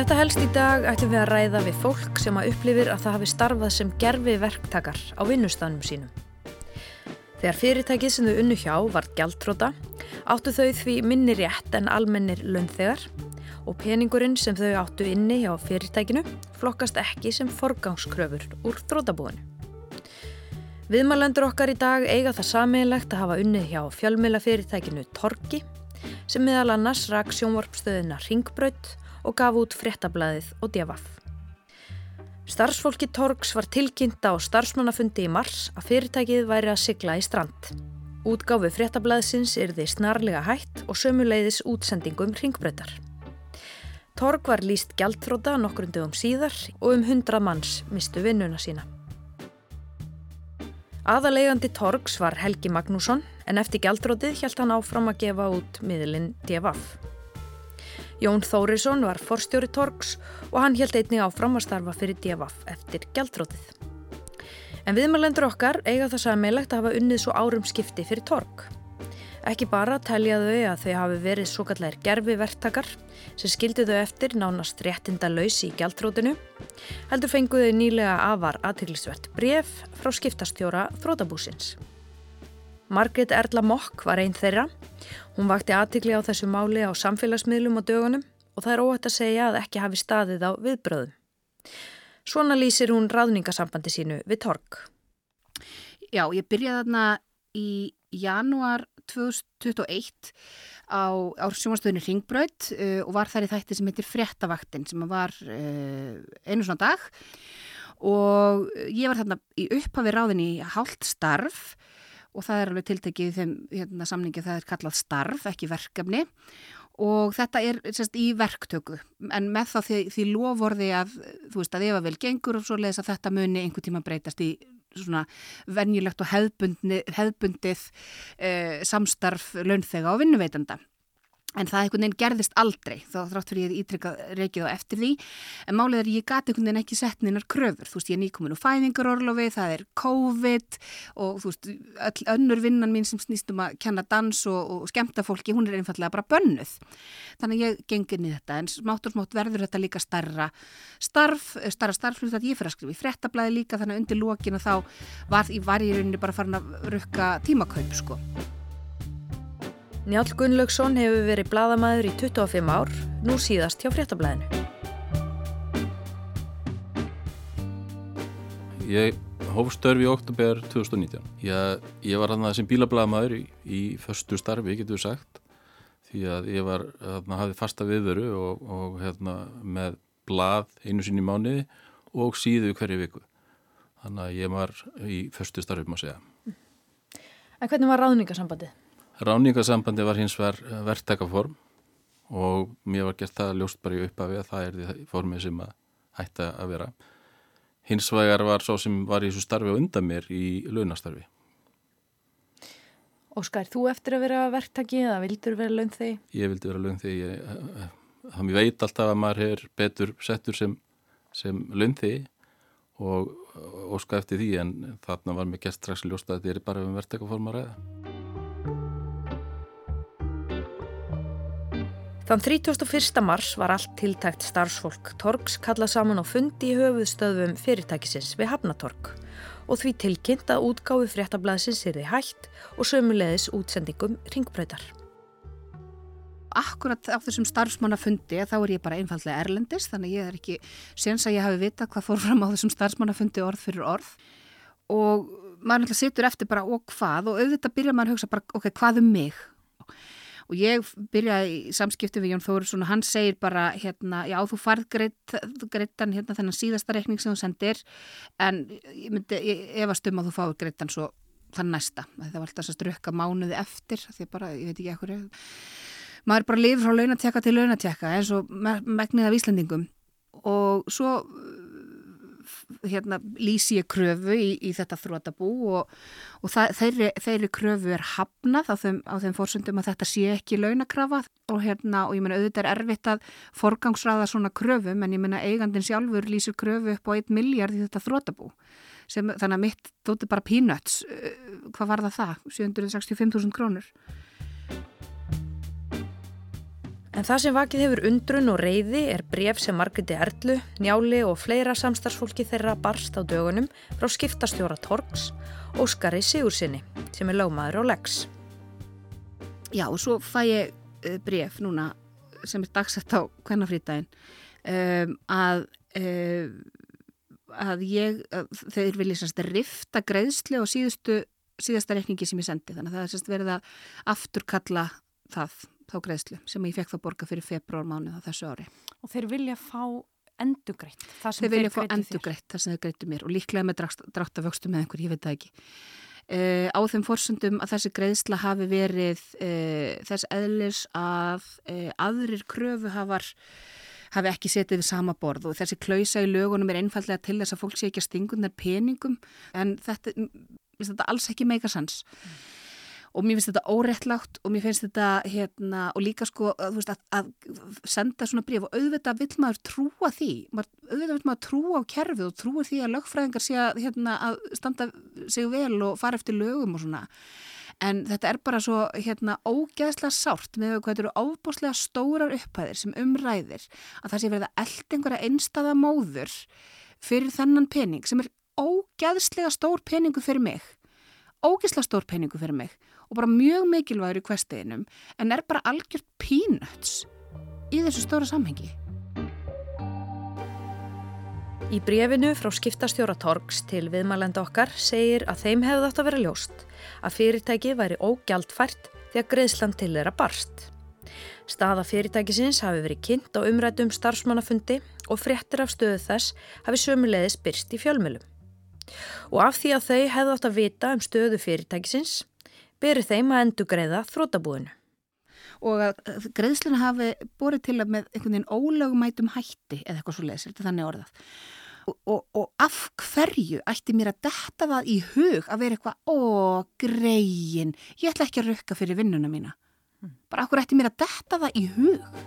Þetta helst í dag ætlum við að ræða við fólk sem að upplifir að það hafi starfað sem gerfi verktakar á vinnustanum sínum. Þegar fyrirtækið sem þau unnu hjá var gjaldtróta áttu þau því minni rétt en almennir launþegar og peningurinn sem þau áttu inni hjá fyrirtækinu flokkast ekki sem forgangskröfur úr þrótabúinu. Viðmælendur okkar í dag eiga það sameinlegt að hafa unnið hjá fjölmjöla fyrirtækinu Torki sem meðal annars rak sjónvarpstöðina Ringbraut og gaf út fréttablaðið og djafaf. Starfsfólki Torgs var tilkynnt á starfsmannafundi í mars að fyrirtækið væri að sigla í strand. Útgáfi fréttablaðsins er því snarlega hætt og sömuleiðis útsendingum ringbreytar. Torg var líst gjaldtróta nokkrundum síðar og um hundra manns mistu vinnuna sína. Aðalegandi Torgs var Helgi Magnússon en eftir gjaldtrótið hjælt hann áfram að gefa út miðlinn DFF. Jón Þórisson var forstjóri Torgs og hann held einnig áfram að starfa fyrir DFF eftir gjaldrótið. En viðmælendur okkar eiga það sammeilegt að hafa unnið svo árum skipti fyrir Torg. Ekki bara teljaðu þau að þau hafi verið svo kallar gerfi verktakar sem skildi þau eftir nánast réttinda lausi í gjaldrótinu, heldur fenguðu nýlega afar aðtillisvert bref frá skiptastjóra Þrótabúsins. Margret Erla Mokk var einn þeirra. Hún vakti aðtikli á þessu máli á samfélagsmiðlum og dögunum og það er óhætt að segja að ekki hafi staðið á viðbröðum. Svona lýsir hún ráðningasambandi sínu við Torg. Já, ég byrjaði þarna í janúar 2021 á, á sjómanstöðinu Ringbraut uh, og var þar í þætti sem heitir Frettavaktin sem var uh, einu svona dag og ég var þarna í upphafi ráðin í hálft starf og það er alveg tiltekið í þeim hérna, samningi það er kallað starf, ekki verkefni. Og þetta er sérst, í verktöku. En með þá því, því lovorði að þú veist að ef að vel gengur og svo leiðis að þetta muni einhver tíma breytast í svona venjulegt og hefðbundið eh, samstarf launþega og vinnuveitanda En það einhvern veginn gerðist aldrei, þá þrátt fyrir ég ítrykka reykið á eftir því. En málið er ég gati einhvern veginn ekki sett neinar kröfur. Þú veist, ég er nýkomin úr fæðingarorlofi, það er COVID og þú veist, öll önnur vinnan mín sem snýst um að kenna dans og, og skemta fólki, hún er einfallega bara bönnuð. Þannig ég gengir niður þetta, en smátt og smátt verður þetta líka starra starf, starra starfslut að ég fyrir að skrifa í frettablaði líka, þannig undir lókinu þá var, var ég rauninni bara farin að rukka tímakaup, sko. Njálf Gunnlaugsson hefur verið bladamæður í 25 ár, nú síðast hjá fréttablaðinu. Ég hóf störfi í oktober 2019. Ég, ég var hann að sem bílablaðamæður í, í förstu starfi, getur við sagt, því að ég var, hérna, hafði fasta viðveru og, og hérna, með blað einu sinni mánuði og síðu hverju viku. Þannig að ég var í förstu starfi, má segja. En hvernig var ráðningasambandið? Ráningasambandi var hins ver verktakaform og mér var gert það ljóst bara í uppafi að það er því formið sem að hætta að vera. Hins vegar var svo sem var í þessu starfi og undan mér í launastarfi. Óskar, þú eftir að vera verktaki eða vildur vera launþegi? Ég vildi vera launþegi. Það mér veit alltaf að maður er betur settur sem, sem launþegi og óskar eftir því en þarna var mér gert strax ljóst að þetta er bara um verktakaform að ræða. Þann 31. mars var allt tiltækt starfsfólk Torgs kallað saman á fundi í höfuðstöðum fyrirtækisins við Hafnatorg og því tilkynnt að útgáfi fréttablaðsins er því hægt og sömulegis útsendingum ringbröytar. Akkurat á þessum starfsmannafundi þá er ég bara einfallega erlendis þannig ég er ekki séns að ég hafi vita hvað fór fram á þessum starfsmannafundi orð fyrir orð og maður náttúrulega situr eftir bara og hvað og auðvitað byrjar maður að hugsa bara ok, hvað um mig? Og ég byrjaði í samskiptu við Jón Þórisson og hann segir bara hérna, já þú farð greittan hérna þennan síðasta reikning sem þú sendir en ég myndi efast um að þú fáið greittan svo þann næsta, það var alltaf að strukka mánuði eftir því bara, ég veit ekki ekkur maður bara lifa frá launatekka til launatekka eins og megnið af Íslandingum og svo hérna, lýsi ég kröfu í, í þetta þrótabú og, og það, þeirri, þeirri kröfu er hafnað á þeim, þeim fórsöndum að þetta sé ekki launakrafa. Og, hérna, og ég menna auðvitað er erfitt að forgangsraða svona kröfum en ég menna eigandin sjálfur lýsir kröfu upp á 1 miljard í þetta þrótabú sem þannig að mitt þóttu bara peanuts. Hvað var það það? 765.000 krónur En það sem vakið hefur undrun og reyði er bref sem Margreti Erlu, Njáli og fleira samstarfsfólki þeirra barst á dögunum frá skiptastjóra Torgs, Óskari Sigursinni, sem er lögmaður á Lex. Já, og svo fæ ég uh, bref núna sem er dagsett á hvernafrítaginn um, að, uh, að ég, að þeir vilja sérst rifta greiðsli og síðustu, síðasta reikningi sem ég sendi. Þannig að það er sérst verið að afturkalla það þá greiðslu sem ég fekk það borga fyrir februarmánu á þessu ári. Og þeir vilja fá endugreitt það sem þeir vilja fá greiddu þér. endugreitt það sem þeir greittu mér og líklega með dráttavöxtu með einhver, ég veit það ekki. Uh, á þeim forsöndum að þessi greiðsla hafi verið uh, þess eðlis að uh, aðrir kröfuhafar hafi ekki setið við sama borð og þessi klausa í lögunum er einfallega til þess að fólk sé ekki að stingunar peningum en þetta, þetta alls ekki meika sans. Mm og mér finnst þetta órettlátt og mér finnst þetta hérna og líka sko veist, að, að senda svona bríf og auðvitað vill maður trúa því. Maður, auðvitað vill maður trúa á kerfið og trúa því að lögfræðingar sé að, hérna, að standa sig vel og fara eftir lögum og svona. En þetta er bara svo hérna ógeðslega sárt með hvað þetta eru ábúslega stórar upphæðir sem umræðir að það sé verið að elda einhverja einstaða móður fyrir þennan pening sem er ógeðslega stór peningu fyrir mig. Ógeðslega stór peningu fyrir mig og bara mjög mikilvægur í kvestiðinum en er bara algjört peanuts í þessu stóra samhengi. Í brefinu frá skiptastjóra Torgs til viðmælenda okkar segir að þeim hefði átt að vera ljóst að fyrirtæki væri ógjaldfært þegar greiðslan til þeirra barst. Staða fyrirtækisins hafi verið kynnt á umrætum starfsmannafundi og fréttir af stöðu þess hafi sömulegis byrst í fjölmjölum. Og af því að þau hefði átt að vita um stöðu fyrirtækisins beri þeim að endur greiða þrótabúinu. Og að greiðsluna hafi borið til að með einhvern veginn ólögumætum hætti eða eitthvað svo lesir, þetta er þannig orðað. Og, og, og af hverju ætti mér að detta það í hug að vera eitthvað, ó, greiðin, ég ætla ekki að rukka fyrir vinnuna mína. Bara af hverju ætti mér að detta það í hug?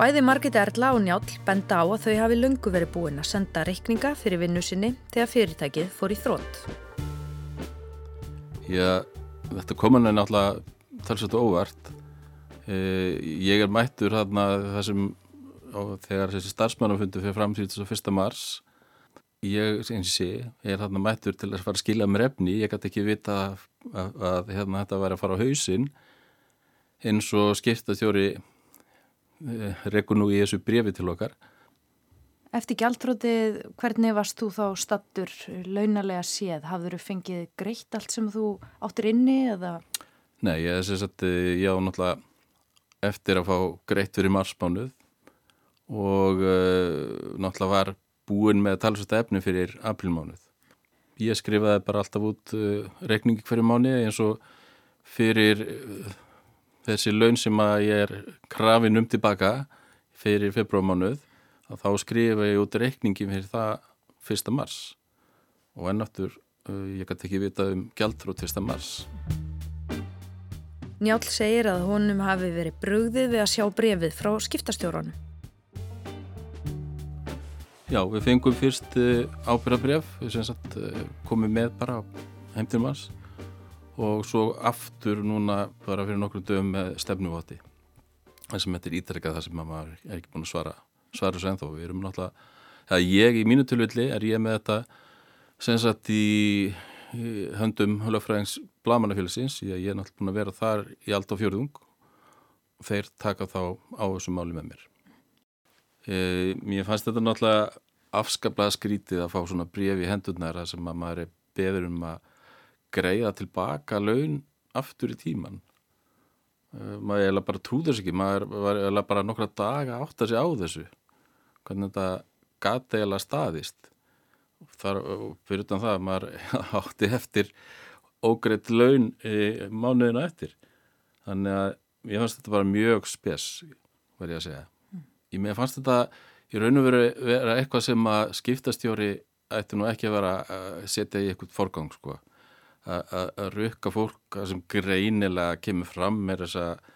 Bæði Margit Erla og Njál benda á að þau hafi lungu verið búin að senda reikninga fyrir vinnu sinni þegar fyrirtækið fór í þrótt. Já, þetta komin er náttúrulega talsett óvart. E, ég er mættur þarna þessum, þegar þessi starfsmannafundu fyrir framsýtt svo fyrsta mars. Ég, eins og sé, ég er þarna mættur til að fara að skila mér efni. Ég gæti ekki vita að, að, að hérna, þetta væri að fara á hausinn eins og skipta þjóri e, rekur nú í þessu brefi til okkar. Eftir gjaldrótið, hvernig varst þú þá stattur launalega séð? Hafður þú fengið greitt allt sem þú áttir inni eða? Nei, ég er að ég á náttúrulega eftir að fá greitt fyrir marsmánuð og uh, náttúrulega var búin með talsvægt efni fyrir aprilmánuð. Ég skrifaði bara alltaf út uh, reikningi hverju mánu eins og fyrir uh, þessi laun sem að ég er krafin um tilbaka fyrir februarmánuð að þá skrifa ég út reikningi fyrir það fyrsta mars og ennáttur uh, ég gæti ekki vita um gæltrútt fyrsta mars. Njál segir að honum hafi verið brugðið við að sjá brefið frá skiptastjóranum. Já, við fengum fyrst uh, ábyrðabref, við uh, komum með bara heim til mars og svo aftur núna bara fyrir nokkrum dögum með stefnuvoti. Það sem þetta er ítrekkað það sem maður er ekki búin að svara svo ennþá. Við erum náttúrulega, það ég í mínu tilvilli er ég með þetta sem sagt í, höndum Hölafræðings Blamanafélagsins. Ég, er náttúrulega búin að vera þar í allt á fjörðung og þeir taka þá á þessu máli með mér. E, mér fannst þetta náttúrulega afskaplega skrítið að fá svona brefi í hendurnar sem að maður er beður um að greiða tilbaka laun aftur í tíman uh, maður er bara trúður sér ekki maður var bara nokkra daga átt að segja á þessu hvernig þetta gati eða staðist. Þar fyrir utan það að maður átti eftir ógreitt laun mánuðina eftir. Þannig að ég fannst þetta bara mjög spes verði að segja. Ég með fannst þetta í raun og veru vera eitthvað sem að skiptastjóri ætti nú ekki að vera að setja í eitthvað forgang sko. Að rukka fólk sem greinilega kemur fram með þess að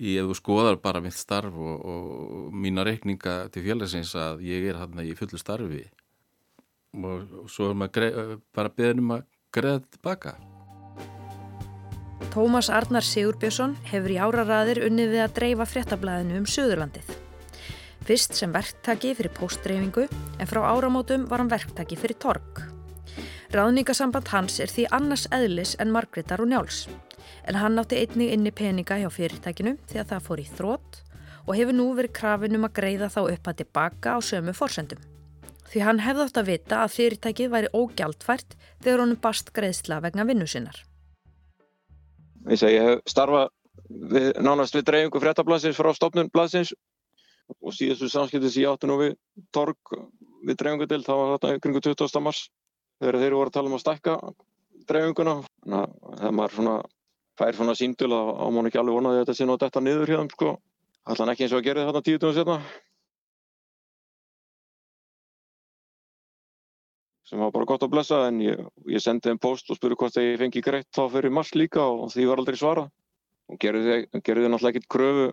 í ef þú skoðar bara mitt starf og, og mína reikninga til félagsins að ég er hann í fullu starfi og, og svo er maður bara beðin um að greiða tilbaka. Tómas Arnar Sigurbjörnsson hefur í áraraðir unnið við að dreifa fréttablaðinu um Suðurlandið. Fyrst sem verktaki fyrir postdreifingu en frá áramótum var hann verktaki fyrir torg. Ráðningasamband hans er því annars eðlis en Margreðar og Njáls. En hann átti einnig inni peninga hjá fyrirtækinu að það fór í þrótt og hefur nú verið krafin um að greiða þá upp að tilbaka á sömu forsendum. Því hann hefði átt að vita að fyrirtækið væri ógjaldfært þegar honum bast greiðsla vegna vinnu sinnar. Ég hef starfað við, nánast við dreifingu fréttablasins frá stopnum blasins og síðastu samskiptis ég átti nú við torg við dreifingu til, það var þarna kringu 20. mars þegar þeir voru að tala um að stækka dreifinguna. Þannig að þegar maður svona, fær svona síndul að ámán ekki alveg vonaði að þetta sé nátt þetta niður hérna sko. Allan ekki eins og að gera þetta tíu tónu setna. Sem var bara gott að blessa en ég, ég sendi þeim post og spurði hvort þeir fengi greitt þá fyrir mars líka og því var aldrei svara. Og gerði þeir náttúrulega ekkert kröfu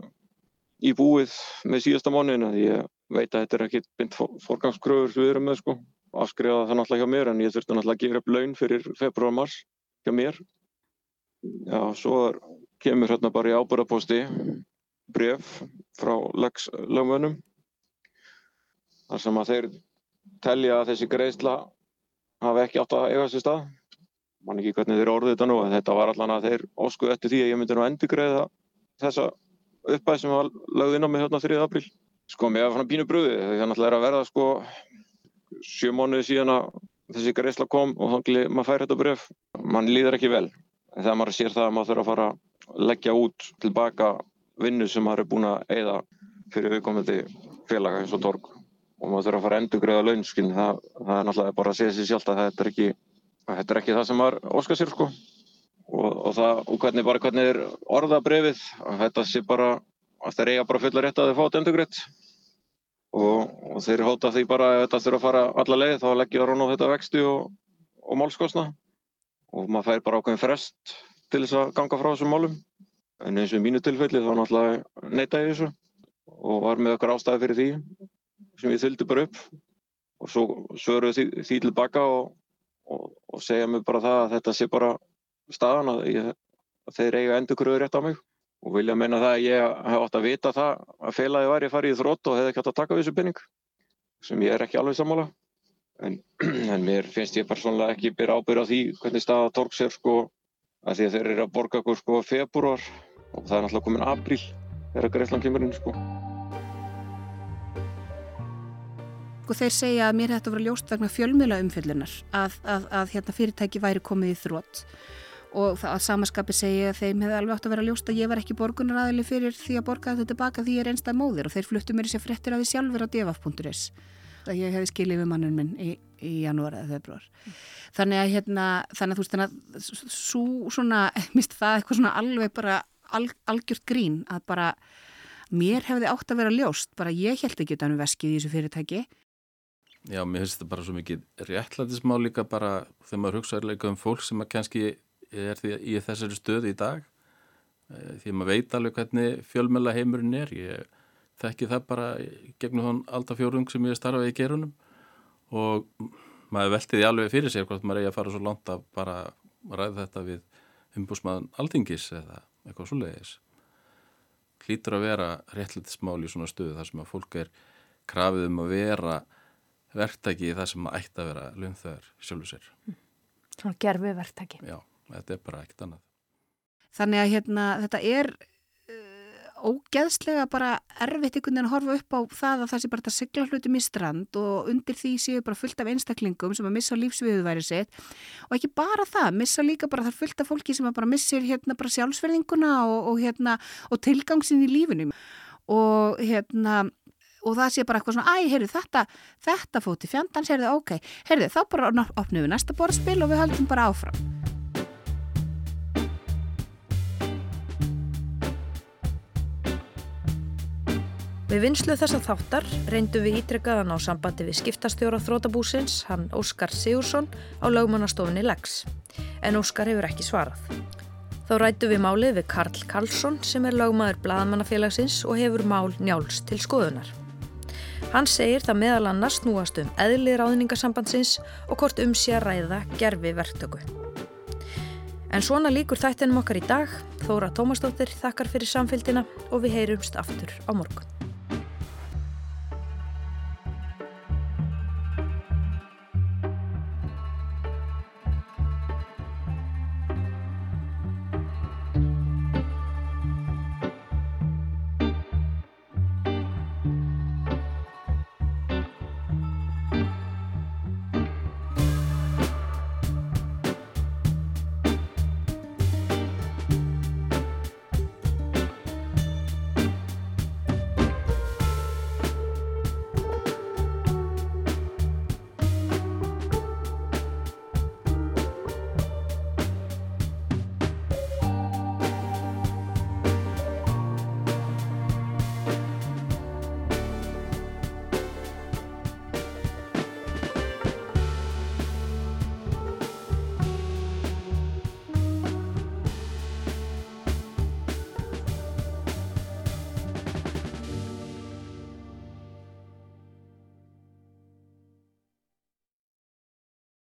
í búið með síðasta mánuðinu því ég veit að þetta er ekkert bynd forgangskröfur sem við erum með sko. Afskrifa það náttúrulega hjá mér en ég þurfti náttúrulega að gera upp laun fyrir februar-mars hjá mér. Já, svo kemur hérna bara í ábúrðaposti bref frá lögmönnum þar sem að þeir telja að þessi greiðsla hafi ekki átt að eiga þessi stað. Mann ekki hvernig þeir orðið þetta nú en þetta var allan að þeir óskuðu eftir því að ég myndi nú endur greiða þessa uppæð sem var lögð inn á mig hérna 3. apríl. Sko mér var fann að pínu bröði því það náttúrulega er að verða sko sjö mánuði síðan að þessi greiðsla kom og þannig maður fær þetta bref mann líður ekki vel en þegar maður sér það að maður þurfa að fara að leggja út tilbaka vinnu sem maður er búin að eigða fyrir viðkomandi félaga eins og torg. Og maður þurfa að fara að endur greiða launskinn það, það er náttúrulega bara að segja sér sjálft að þetta er ekki, þetta er ekki það sem maður óskar sér sko. Og, og, það, og hvernig, bara, hvernig er orðabrefið þetta sé bara að þeir eiga bara fulla rétt að þeir fáta endur greitt og, og þeir hóta því bara að þetta þurfa að fara alla leið þá leggja það rón á þetta vexti og málskosna og maður fær bara ákveðin frest til þess að ganga frá þessum málum. En eins og í mínu tilfelli þá náttúrulega neyta ég þessu og var með okkar ástæði fyrir því sem ég þyldi bara upp. Og svo svöruðu því, því tilbaka og, og, og segja mér bara það að þetta sé bara staðan að, ég, að þeir eiga endur kröður rétt á mig. Og vilja meina það að ég hef átt að vita það að feilaði væri að fara í þrótt og hefði ekki átt að taka þessu penning sem ég er ekki alveg sammála en, en mér finnst ég persónulega ekki byrja ábyrja á því hvernig staða torks er sko að því að þeir eru að borga okkur sko februar og það er náttúrulega komin apríl þegar Greifland kemur inn sko. Sko þeir segja að mér þetta var ljóst vegna fjölmjöla umfjöllunar að, að, að hérna, fyrirtæki væri komið í þrótt og það að samaskapi segja að þeim hefði alveg átt að vera ljóst að ég var ekki borgunaræðili fyrir því að borga þetta tilbaka því ég er einstað móðir og þeir fluttu mér sér frettir að því sjálfur á devaf.is að ég hefði skilið við mannun minn í, í janúar eða februar. Þannig að hérna, þannig að þú veist þannig að svo svona, mist það eitthvað svona alveg bara al, algjört grín að bara mér hefði átt að vera ljóst, bara ég held ekki utan um veskið í þessu fyrirtæki. Já, mér finnst þetta bara svo mikið réttlætismál líka bara þegar maður hugsaður líka um fólk sem að kannski er því í þessari stöði í dag eh, því maður veit alveg hvernig fjölmjöla heimurinn er ég þekki það bara gegnum þann alltaf fjórung sem ég starfaði í gerunum og maður veltiði alveg fyrir sig hvort maður eigi að fara svo langt að bara ræða þetta við umbúsmaðan aldingis eða eitthvað svo leiðis hlýtur að vera réttlættismál í svona stöðu þar sem að fólk er krafið um að vera verktæki í það sem að ætti að vera lögþöður sjálfur sér. Svona gerfi verktæki Já, þetta er bara ekkert annað. Þannig að hérna, þetta er ógeðslega bara erfitt einhvern veginn að horfa upp á það að það sé bara að sigla hlutum í strand og undir því séu bara fullt af einstaklingum sem að missa lífsviðuværi sitt. Og ekki bara það, missa líka bara það fullt af fólki sem að bara missir hérna bara sjálfsverðinguna og, og hérna og tilgangsin í lífinu. Og hérna og það sé bara eitthvað svona, æ, heyrðu þetta þetta fóti fjandans, heyrðu, ok heyrðu, þá bara opnum við næsta borðspil og við höldum bara áfram Við vinslu þessa þáttar reyndu við ítrekkaðan á sambandi við skiptastjóra þrótabúsins, hann Óskar Sigursson, á lögmannastofinni Lex. En Óskar hefur ekki svarað. Þá rættu við málið við Karl Karlsson sem er lögmaður Blaðmannafélagsins og hefur mál njáls til skoðunar. Hann segir það meðal annars núast um eðli ráðningasambandsins og hvort um sé að ræða gerfi verktöku. En svona líkur þættinum okkar í dag. Þóra Tómasdóttir þakkar fyrir samfélgina og við heyrumst aftur á morgun.